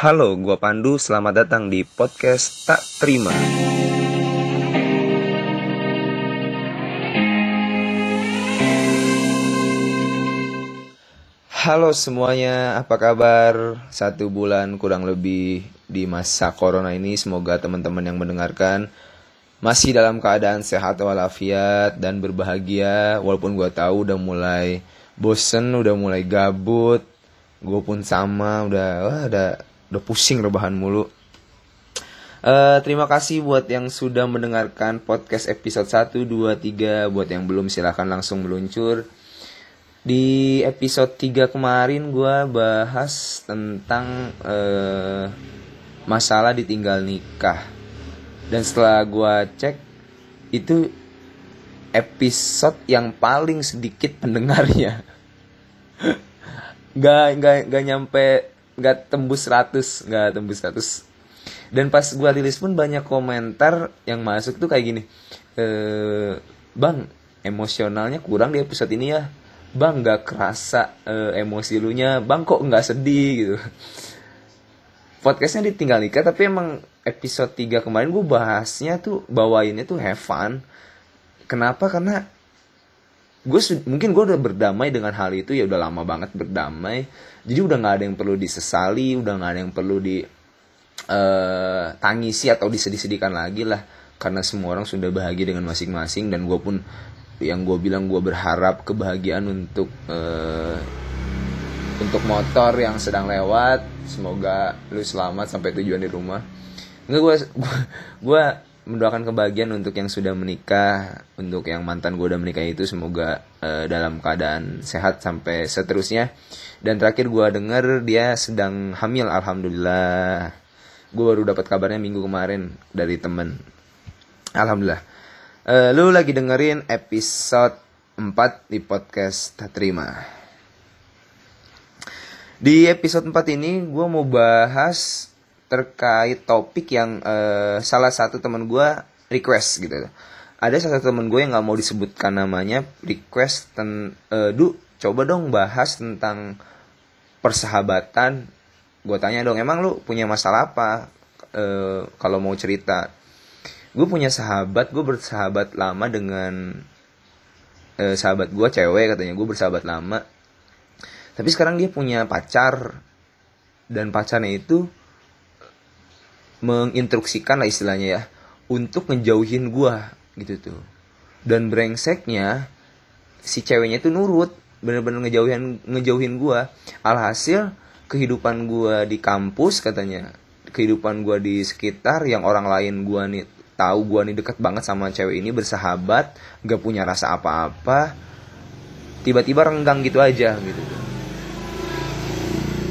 Halo, gua Pandu. Selamat datang di podcast Tak Terima. Halo semuanya, apa kabar? Satu bulan kurang lebih di masa corona ini, semoga teman-teman yang mendengarkan masih dalam keadaan sehat walafiat dan berbahagia. Walaupun gue tahu udah mulai bosen, udah mulai gabut, gue pun sama, udah wah, udah udah pusing rebahan mulu. Uh, terima kasih buat yang sudah mendengarkan podcast episode 1, 2, 3 Buat yang belum silahkan langsung meluncur. Di episode 3 kemarin gue bahas tentang uh, masalah ditinggal nikah. Dan setelah gue cek Itu episode yang paling sedikit pendengarnya. Gak, gak, gak nyampe nggak tembus 100 nggak tembus 100 dan pas gue rilis pun banyak komentar yang masuk tuh kayak gini e, bang emosionalnya kurang di episode ini ya. Bang nggak kerasa e, emosi lu nya. Bang kok nggak sedih? gitu. Podcastnya ditinggal nikah tapi emang episode 3 kemarin gue bahasnya tuh bawainnya tuh have fun. Kenapa? Karena gue mungkin gue udah berdamai dengan hal itu ya udah lama banget berdamai. Jadi udah nggak ada yang perlu disesali udah nggak ada yang perlu di uh, tangisi atau disedih-sedihkan lagi lah. Karena semua orang sudah bahagia dengan masing-masing dan gue pun yang gue bilang gue berharap kebahagiaan untuk uh, untuk motor yang sedang lewat. Semoga lu selamat sampai tujuan di rumah. Enggak gue gue mendoakan kebahagiaan untuk yang sudah menikah, untuk yang mantan gue udah menikah itu semoga uh, dalam keadaan sehat sampai seterusnya. Dan terakhir gue denger dia sedang hamil, alhamdulillah. Gue baru dapat kabarnya minggu kemarin dari temen. Alhamdulillah. Uh, lu lagi dengerin episode 4 di podcast Terima. Di episode 4 ini gue mau bahas terkait topik yang uh, salah satu teman gue request gitu. Ada salah satu teman gue yang nggak mau disebutkan namanya request ten uh, du coba dong bahas tentang persahabatan. Gue tanya dong emang lu punya masalah apa? Uh, kalau mau cerita. Gue punya sahabat gue bersahabat lama dengan uh, sahabat gue cewek katanya gue bersahabat lama. Tapi sekarang dia punya pacar. Dan pacarnya itu menginstruksikan lah istilahnya ya untuk ngejauhin gua gitu tuh. Dan brengseknya si ceweknya itu nurut bener-bener ngejauhin ngejauhin gua. Alhasil kehidupan gua di kampus katanya kehidupan gua di sekitar yang orang lain gua nih tahu gua nih deket banget sama cewek ini bersahabat gak punya rasa apa-apa tiba-tiba renggang gitu aja gitu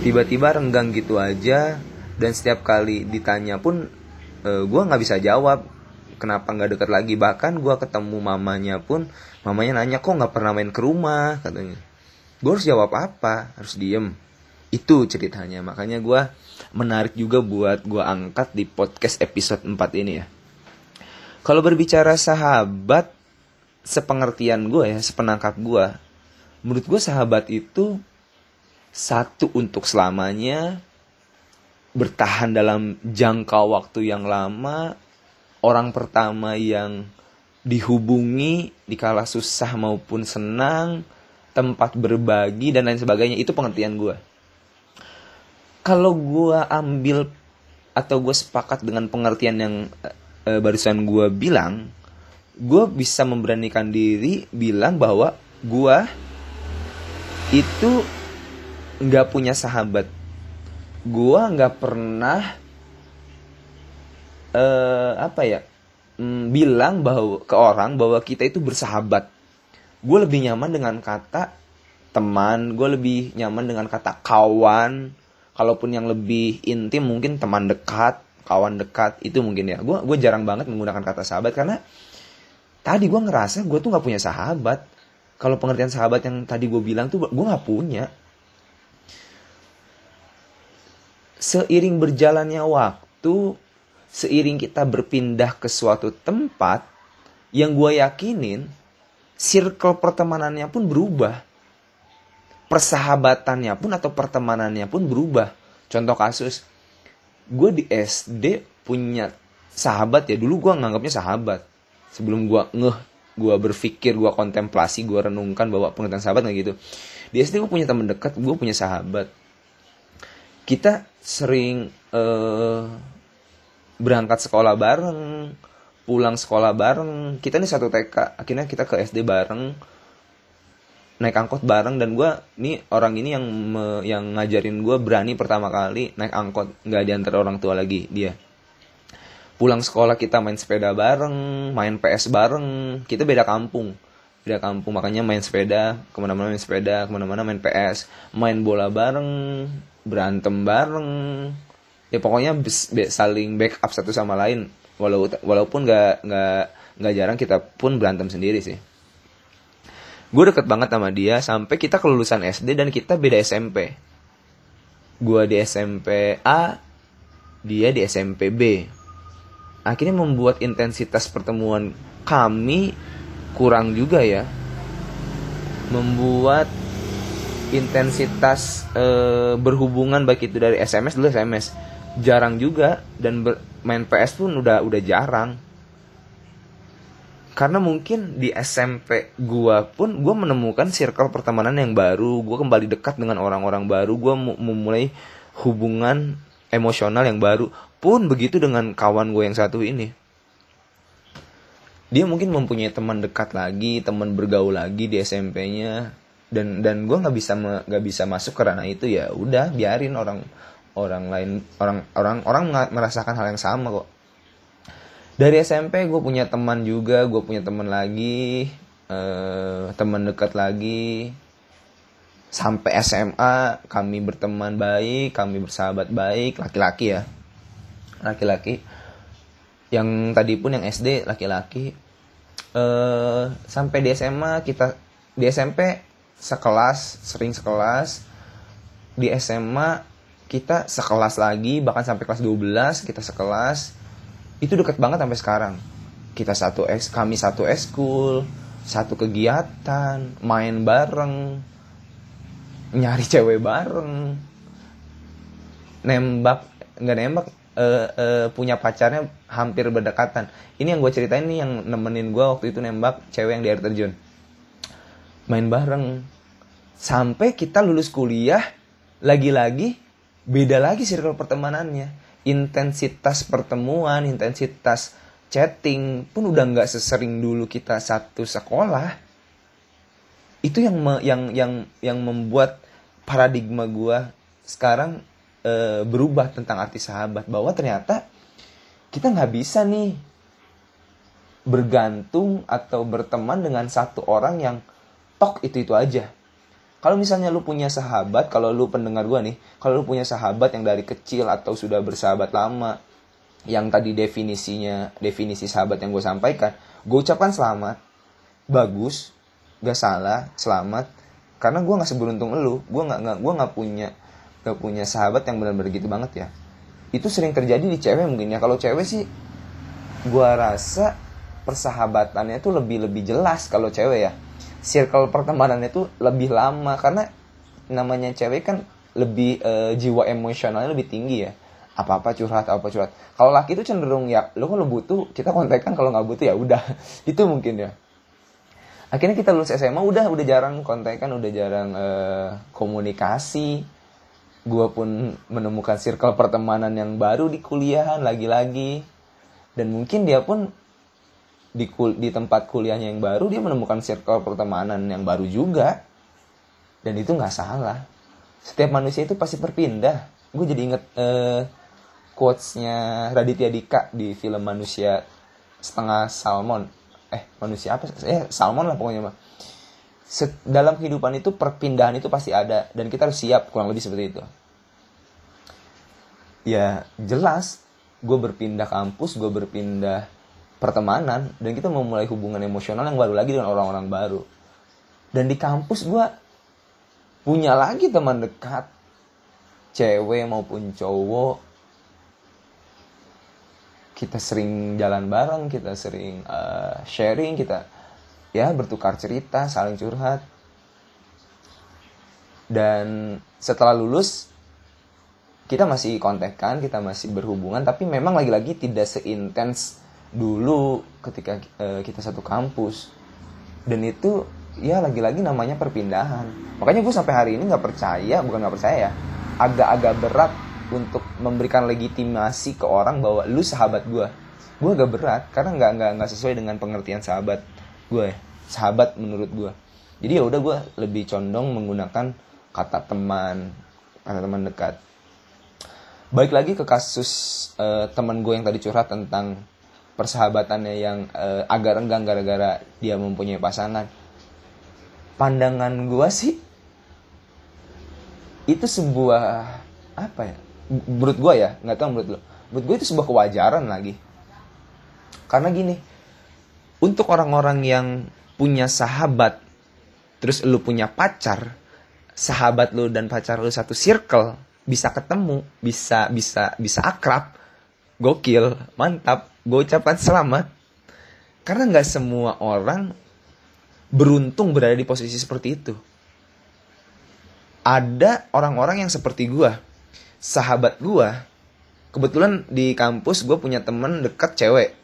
tiba-tiba renggang gitu aja dan setiap kali ditanya pun uh, eh, gue nggak bisa jawab. Kenapa nggak deket lagi? Bahkan gue ketemu mamanya pun mamanya nanya kok nggak pernah main ke rumah? katanya. Gue harus jawab apa? Harus diem. Itu ceritanya. Makanya gue menarik juga buat gue angkat di podcast episode 4 ini ya. Kalau berbicara sahabat sepengertian gue ya sepenangkap gue menurut gue sahabat itu satu untuk selamanya bertahan dalam jangka waktu yang lama orang pertama yang dihubungi dikala susah maupun senang tempat berbagi dan lain sebagainya itu pengertian gue kalau gue ambil atau gue sepakat dengan pengertian yang e, barusan gue bilang gue bisa memberanikan diri bilang bahwa gue itu nggak punya sahabat gua nggak pernah uh, apa ya mm, bilang bahwa ke orang bahwa kita itu bersahabat. Gue lebih nyaman dengan kata teman gue lebih nyaman dengan kata kawan. Kalaupun yang lebih intim mungkin teman dekat kawan dekat itu mungkin ya. Gue gue jarang banget menggunakan kata sahabat karena tadi gue ngerasa gue tuh nggak punya sahabat. Kalau pengertian sahabat yang tadi gue bilang tuh gue nggak punya seiring berjalannya waktu, seiring kita berpindah ke suatu tempat, yang gue yakinin, circle pertemanannya pun berubah. Persahabatannya pun atau pertemanannya pun berubah. Contoh kasus, gue di SD punya sahabat ya dulu gue nganggapnya sahabat sebelum gue ngeh gue berpikir gue kontemplasi gue renungkan bahwa pengertian sahabat nggak gitu di SD gue punya teman dekat gue punya sahabat kita sering uh, berangkat sekolah bareng pulang sekolah bareng. Kita nih satu TK akhirnya kita ke SD bareng naik angkot bareng. Dan gue nih orang ini yang me, yang ngajarin gue berani pertama kali naik angkot. Nggak diantar orang tua lagi dia. Pulang sekolah kita main sepeda bareng main PS bareng. Kita beda kampung beda kampung makanya main sepeda ke mana-mana main sepeda ke mana-mana main PS main bola bareng berantem bareng. Ya pokoknya saling backup satu sama lain. Walau walaupun nggak nggak nggak jarang kita pun berantem sendiri sih. Gue deket banget sama dia sampai kita kelulusan SD dan kita beda SMP gue di SMP A dia di SMP B. Akhirnya membuat intensitas pertemuan kami kurang juga ya. Membuat intensitas e, berhubungan baik itu dari SMS dulu SMS jarang juga dan ber, main PS pun udah udah jarang. Karena mungkin di SMP gua pun gua menemukan circle pertemanan yang baru. Gua kembali dekat dengan orang-orang baru. Gua memulai hubungan emosional yang baru. Pun begitu dengan kawan gue yang satu ini dia mungkin mempunyai teman dekat lagi teman bergaul lagi di SMP-nya dan dan gue nggak bisa nggak bisa masuk karena itu ya udah biarin orang orang lain orang orang orang merasakan hal yang sama kok. Dari SMP gue punya teman juga gue punya teman lagi eh, teman dekat lagi. Sampai SMA kami berteman baik kami bersahabat baik laki-laki ya. Laki-laki yang tadi pun yang SD laki-laki. Eh, sampai di SMA kita di SMP sekelas sering sekelas. Di SMA kita sekelas lagi bahkan sampai kelas 12 kita sekelas. Itu deket banget sampai sekarang. Kita satu es kami satu eskul satu kegiatan main bareng nyari cewek bareng. Nembak nggak nembak uh, uh, punya pacarnya hampir berdekatan. Ini yang gue ceritain nih yang nemenin gue waktu itu nembak cewek yang di air terjun. Main bareng. Sampai kita lulus kuliah lagi-lagi beda lagi circle pertemanannya. Intensitas pertemuan intensitas chatting pun udah nggak sesering dulu kita satu sekolah. Itu yang me, yang yang yang membuat paradigma gue sekarang e, berubah tentang arti sahabat bahwa ternyata kita nggak bisa nih bergantung atau berteman dengan satu orang yang tok itu itu aja. Kalau misalnya lu punya sahabat, kalau lu pendengar gue nih, kalau lu punya sahabat yang dari kecil atau sudah bersahabat lama, yang tadi definisinya, definisi sahabat yang gue sampaikan, gue ucapkan selamat, bagus, gak salah, selamat, karena gue nggak seberuntung lu, gue nggak gue nggak punya gak punya sahabat yang benar-benar gitu banget ya. Itu sering terjadi di cewek mungkin ya. Kalau cewek sih, gue rasa persahabatannya tuh lebih lebih jelas kalau cewek ya. Circle pertemanannya itu lebih lama karena namanya cewek kan lebih uh, jiwa emosionalnya lebih tinggi ya. Apa apa curhat apa, curhat. Kalau laki itu cenderung ya lo kalau butuh kita kontekan kalau nggak butuh ya udah. Itu mungkin ya. Akhirnya kita lulus SMA udah udah jarang kontekan udah jarang uh, komunikasi gue pun menemukan circle pertemanan yang baru di kuliahan lagi-lagi. Dan mungkin dia pun di kul di tempat kuliahnya yang baru dia menemukan circle pertemanan yang baru juga. Dan itu nggak salah. Setiap manusia itu pasti berpindah. Gue jadi inget uh, quotesnya Raditya Dika di film manusia setengah salmon. Eh manusia apa eh salmon lah pokoknya mah dalam kehidupan itu perpindahan itu pasti ada dan kita harus siap kurang lebih seperti itu. Ya jelas gue berpindah kampus gue berpindah pertemanan dan kita memulai hubungan emosional yang baru lagi dengan orang-orang baru. Dan di kampus gue punya lagi teman dekat cewek maupun cowok. Kita sering jalan bareng kita sering uh, sharing kita ya bertukar cerita saling curhat. Dan setelah lulus kita masih kontekan kita masih berhubungan tapi memang lagi-lagi tidak seintens dulu ketika uh, kita satu kampus. Dan itu ya lagi-lagi namanya perpindahan. Makanya gue sampai hari ini nggak percaya bukan nggak percaya ya agak-agak berat untuk memberikan legitimasi ke orang bahwa lu sahabat gue gue agak berat karena nggak nggak nggak sesuai dengan pengertian sahabat gue ya. sahabat menurut gue jadi ya udah gue lebih condong menggunakan kata teman kata teman dekat Baik lagi ke kasus uh, teman gue yang tadi curhat tentang persahabatannya yang uh, agak renggang gara-gara dia mempunyai pasangan. Pandangan gue sih itu sebuah apa ya? Menurut gue ya, nggak tahu menurut lo. Menurut gue itu sebuah kewajaran lagi. Karena gini, untuk orang-orang yang punya sahabat, terus lu punya pacar, sahabat lu dan pacar lu satu circle, bisa ketemu, bisa bisa bisa akrab, gokil, mantap, gue ucapkan selamat. Karena nggak semua orang beruntung berada di posisi seperti itu. Ada orang-orang yang seperti gue, sahabat gue. Kebetulan di kampus gue punya temen deket cewek.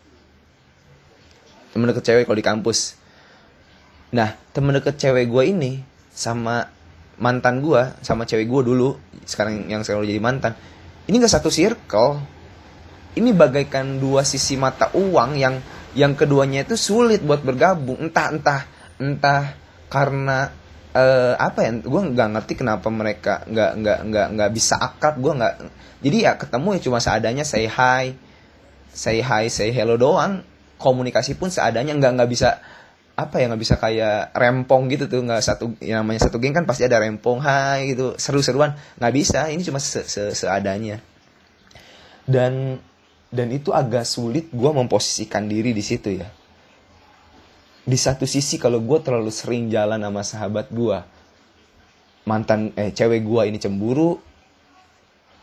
Temen deket cewek kalau di kampus. Nah, temen deket cewek gue ini sama mantan gue sama cewek gue dulu sekarang yang sekarang jadi mantan ini gak satu circle. Ini bagaikan dua sisi mata uang yang yang keduanya itu sulit buat bergabung. Entah entah entah karena uh, apa ya gue nggak ngerti kenapa mereka nggak nggak nggak nggak bisa akrab. Gue nggak jadi ya ketemu ya cuma seadanya say hi say hi say hello doang komunikasi pun seadanya nggak nggak bisa apa ya nggak bisa kayak rempong gitu tuh nggak satu yang namanya satu geng kan pasti ada rempong hai gitu seru-seruan. Nggak bisa ini cuma se -se seadanya. Dan dan itu agak sulit gue memposisikan diri di situ ya. Di satu sisi kalau gue terlalu sering jalan sama sahabat gue mantan eh cewek gue ini cemburu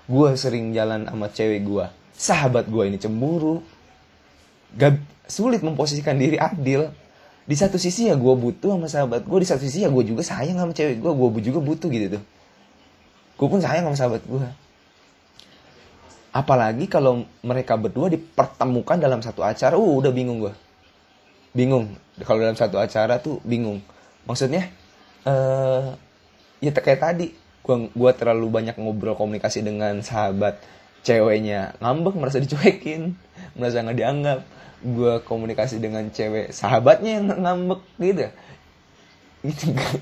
gue sering jalan sama cewek gue sahabat gue ini cemburu gak sulit memposisikan diri adil. Di satu sisi ya gue butuh sama sahabat gue di satu sisi ya gue juga sayang sama cewek gue gue juga butuh gitu tuh. Gue pun sayang sama sahabat gue apalagi kalau mereka berdua dipertemukan dalam satu acara uh udah bingung gue bingung. Kalau dalam satu acara tuh bingung. Maksudnya uh, ya kayak tadi gue gua terlalu banyak ngobrol komunikasi dengan sahabat ceweknya ngambek merasa dicuekin merasa nggak dianggap. Gue komunikasi dengan cewek sahabatnya yang ngambek gitu. Itu gak,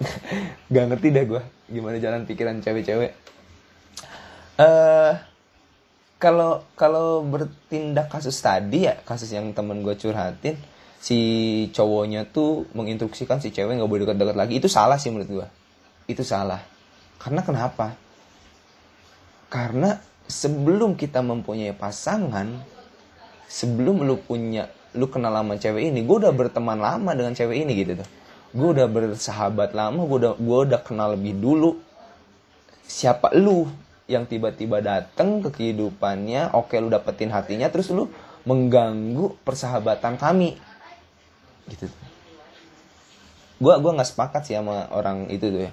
gak ngerti dah gue gimana jalan pikiran cewek-cewek. Uh, kalau kalau bertindak kasus tadi ya kasus yang temen gue curhatin si cowoknya tuh menginstruksikan si cewek nggak boleh dekat-dekat lagi. Itu salah sih menurut gue itu salah. Karena kenapa? Karena sebelum kita mempunyai pasangan sebelum lu punya lu kenal sama cewek ini gue udah berteman lama dengan cewek ini gitu tuh. Gue udah bersahabat lama gue udah gue udah kenal lebih dulu. Siapa lu yang tiba-tiba dateng ke kehidupannya oke lu dapetin hatinya terus lu mengganggu persahabatan kami. Gitu gue gua nggak sepakat sih sama orang itu tuh ya.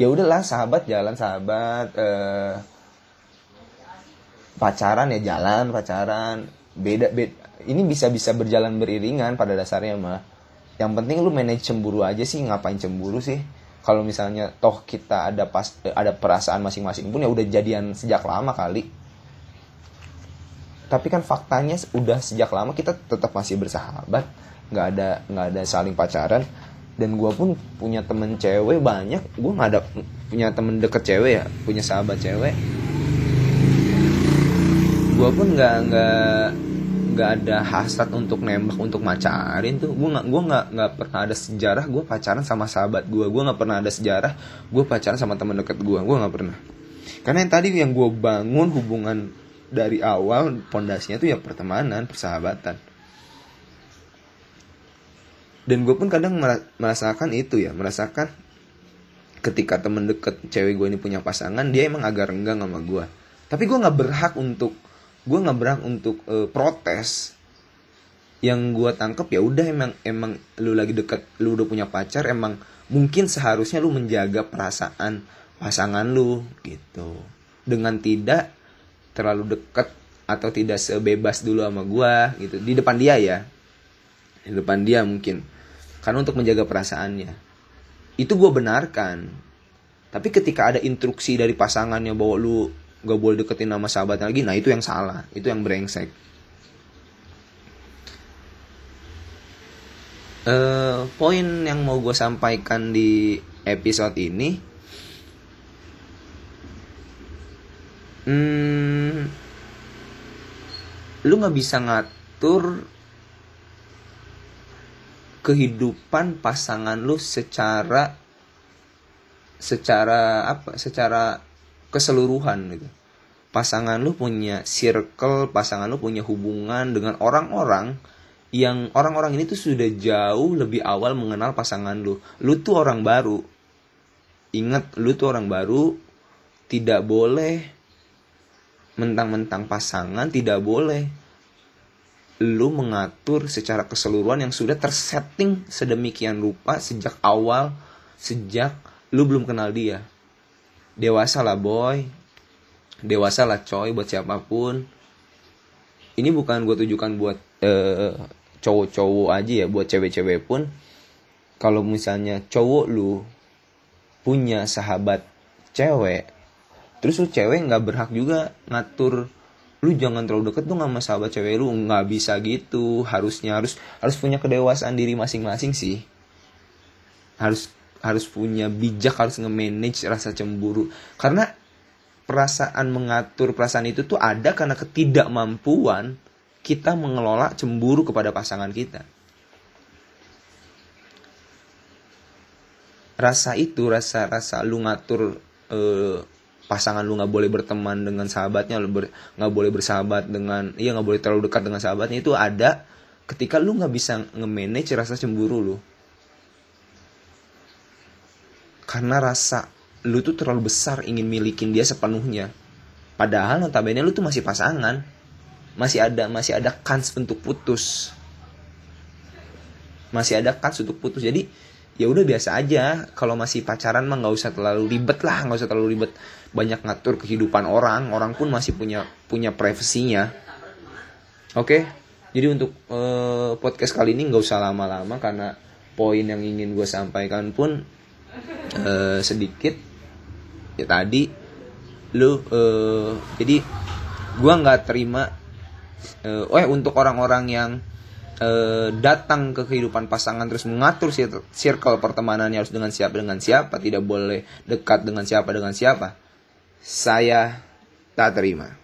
Ya udahlah sahabat jalan sahabat eh, pacaran ya jalan pacaran. Beda beda ini bisa bisa berjalan beriringan pada dasarnya mah. Yang penting lu manage cemburu aja sih ngapain cemburu sih? Kalau misalnya toh kita ada pas ada perasaan masing-masing pun ya udah jadian sejak lama kali. Tapi kan faktanya udah sejak lama kita tetap masih bersahabat. Nggak ada nggak ada saling pacaran. Dan gue pun punya temen cewek banyak. Gue nggak ada punya temen deket cewek ya punya sahabat cewek gue pun nggak nggak nggak ada hasrat untuk nembak untuk macarin tuh. Gue nggak gue nggak nggak pernah ada sejarah gue pacaran sama sahabat gue gue nggak pernah ada sejarah gue pacaran sama teman dekat gue gue nggak pernah. Karena yang tadi yang gue bangun hubungan dari awal pondasinya tuh ya pertemanan persahabatan. Dan gue pun kadang merasakan itu ya merasakan ketika temen deket cewek gue ini punya pasangan dia emang agak renggang sama gue tapi gue nggak berhak untuk gue nggak berhak untuk uh, protes yang gue tangkep ya udah emang emang lu lagi deket lu udah punya pacar emang mungkin seharusnya lu menjaga perasaan pasangan lu gitu. Dengan tidak terlalu dekat atau tidak sebebas dulu sama gue gitu. Di depan dia ya. Di depan dia mungkin. Karena untuk menjaga perasaannya. Itu gue benarkan. Tapi ketika ada instruksi dari pasangannya bahwa lu gak boleh deketin nama sahabat lagi. Nah itu yang salah. Itu yang brengsek. Uh, poin yang mau gue sampaikan di episode ini hmm, lu nggak bisa ngatur kehidupan pasangan lu secara secara apa? Secara keseluruhan gitu pasangan lu punya circle pasangan lu punya hubungan dengan orang-orang yang orang-orang ini tuh sudah jauh lebih awal mengenal pasangan lu. Lu tuh orang baru. Ingat, lu tuh orang baru. Tidak boleh mentang-mentang pasangan, tidak boleh lu mengatur secara keseluruhan yang sudah tersetting sedemikian rupa sejak awal, sejak lu belum kenal dia. Dewasa lah boy, dewasa lah coy buat siapa pun. Ini bukan gue tujukan buat uh, cowok-cowok aja ya buat cewek-cewek pun. Kalau misalnya cowok lu punya sahabat cewek terus lu cewek nggak berhak juga ngatur lu jangan terlalu deket tuh sama sahabat cewek lu. Nggak bisa gitu. Harusnya harus harus punya kedewasaan diri masing-masing sih. Harus harus punya bijak harus nge-manage rasa cemburu karena perasaan mengatur perasaan itu tuh ada karena ketidakmampuan kita mengelola cemburu kepada pasangan kita. Rasa itu, rasa-rasa lu ngatur eh, pasangan lu nggak boleh berteman dengan sahabatnya, nggak boleh bersahabat dengan, iya nggak boleh terlalu dekat dengan sahabatnya itu ada ketika lu nggak bisa nge-manage rasa cemburu lu. Karena rasa lu tuh terlalu besar ingin milikin dia sepenuhnya. Padahal notabene lu tuh masih pasangan. Masih ada masih ada kans untuk putus. Masih ada kans untuk putus. Jadi ya udah biasa aja. Kalau masih pacaran mah nggak usah terlalu ribet lah. Nggak usah terlalu ribet. Banyak ngatur kehidupan orang. Orang pun masih punya punya privasinya. Oke? Okay? jadi untuk uh, podcast kali ini nggak usah lama-lama karena poin yang ingin gue sampaikan pun uh, sedikit. Ya tadi lu uh, jadi gue nggak terima uh, eh untuk orang-orang yang uh, datang ke kehidupan pasangan terus mengatur circle pertemanannya harus dengan siapa dengan siapa tidak boleh dekat dengan siapa dengan siapa saya tak terima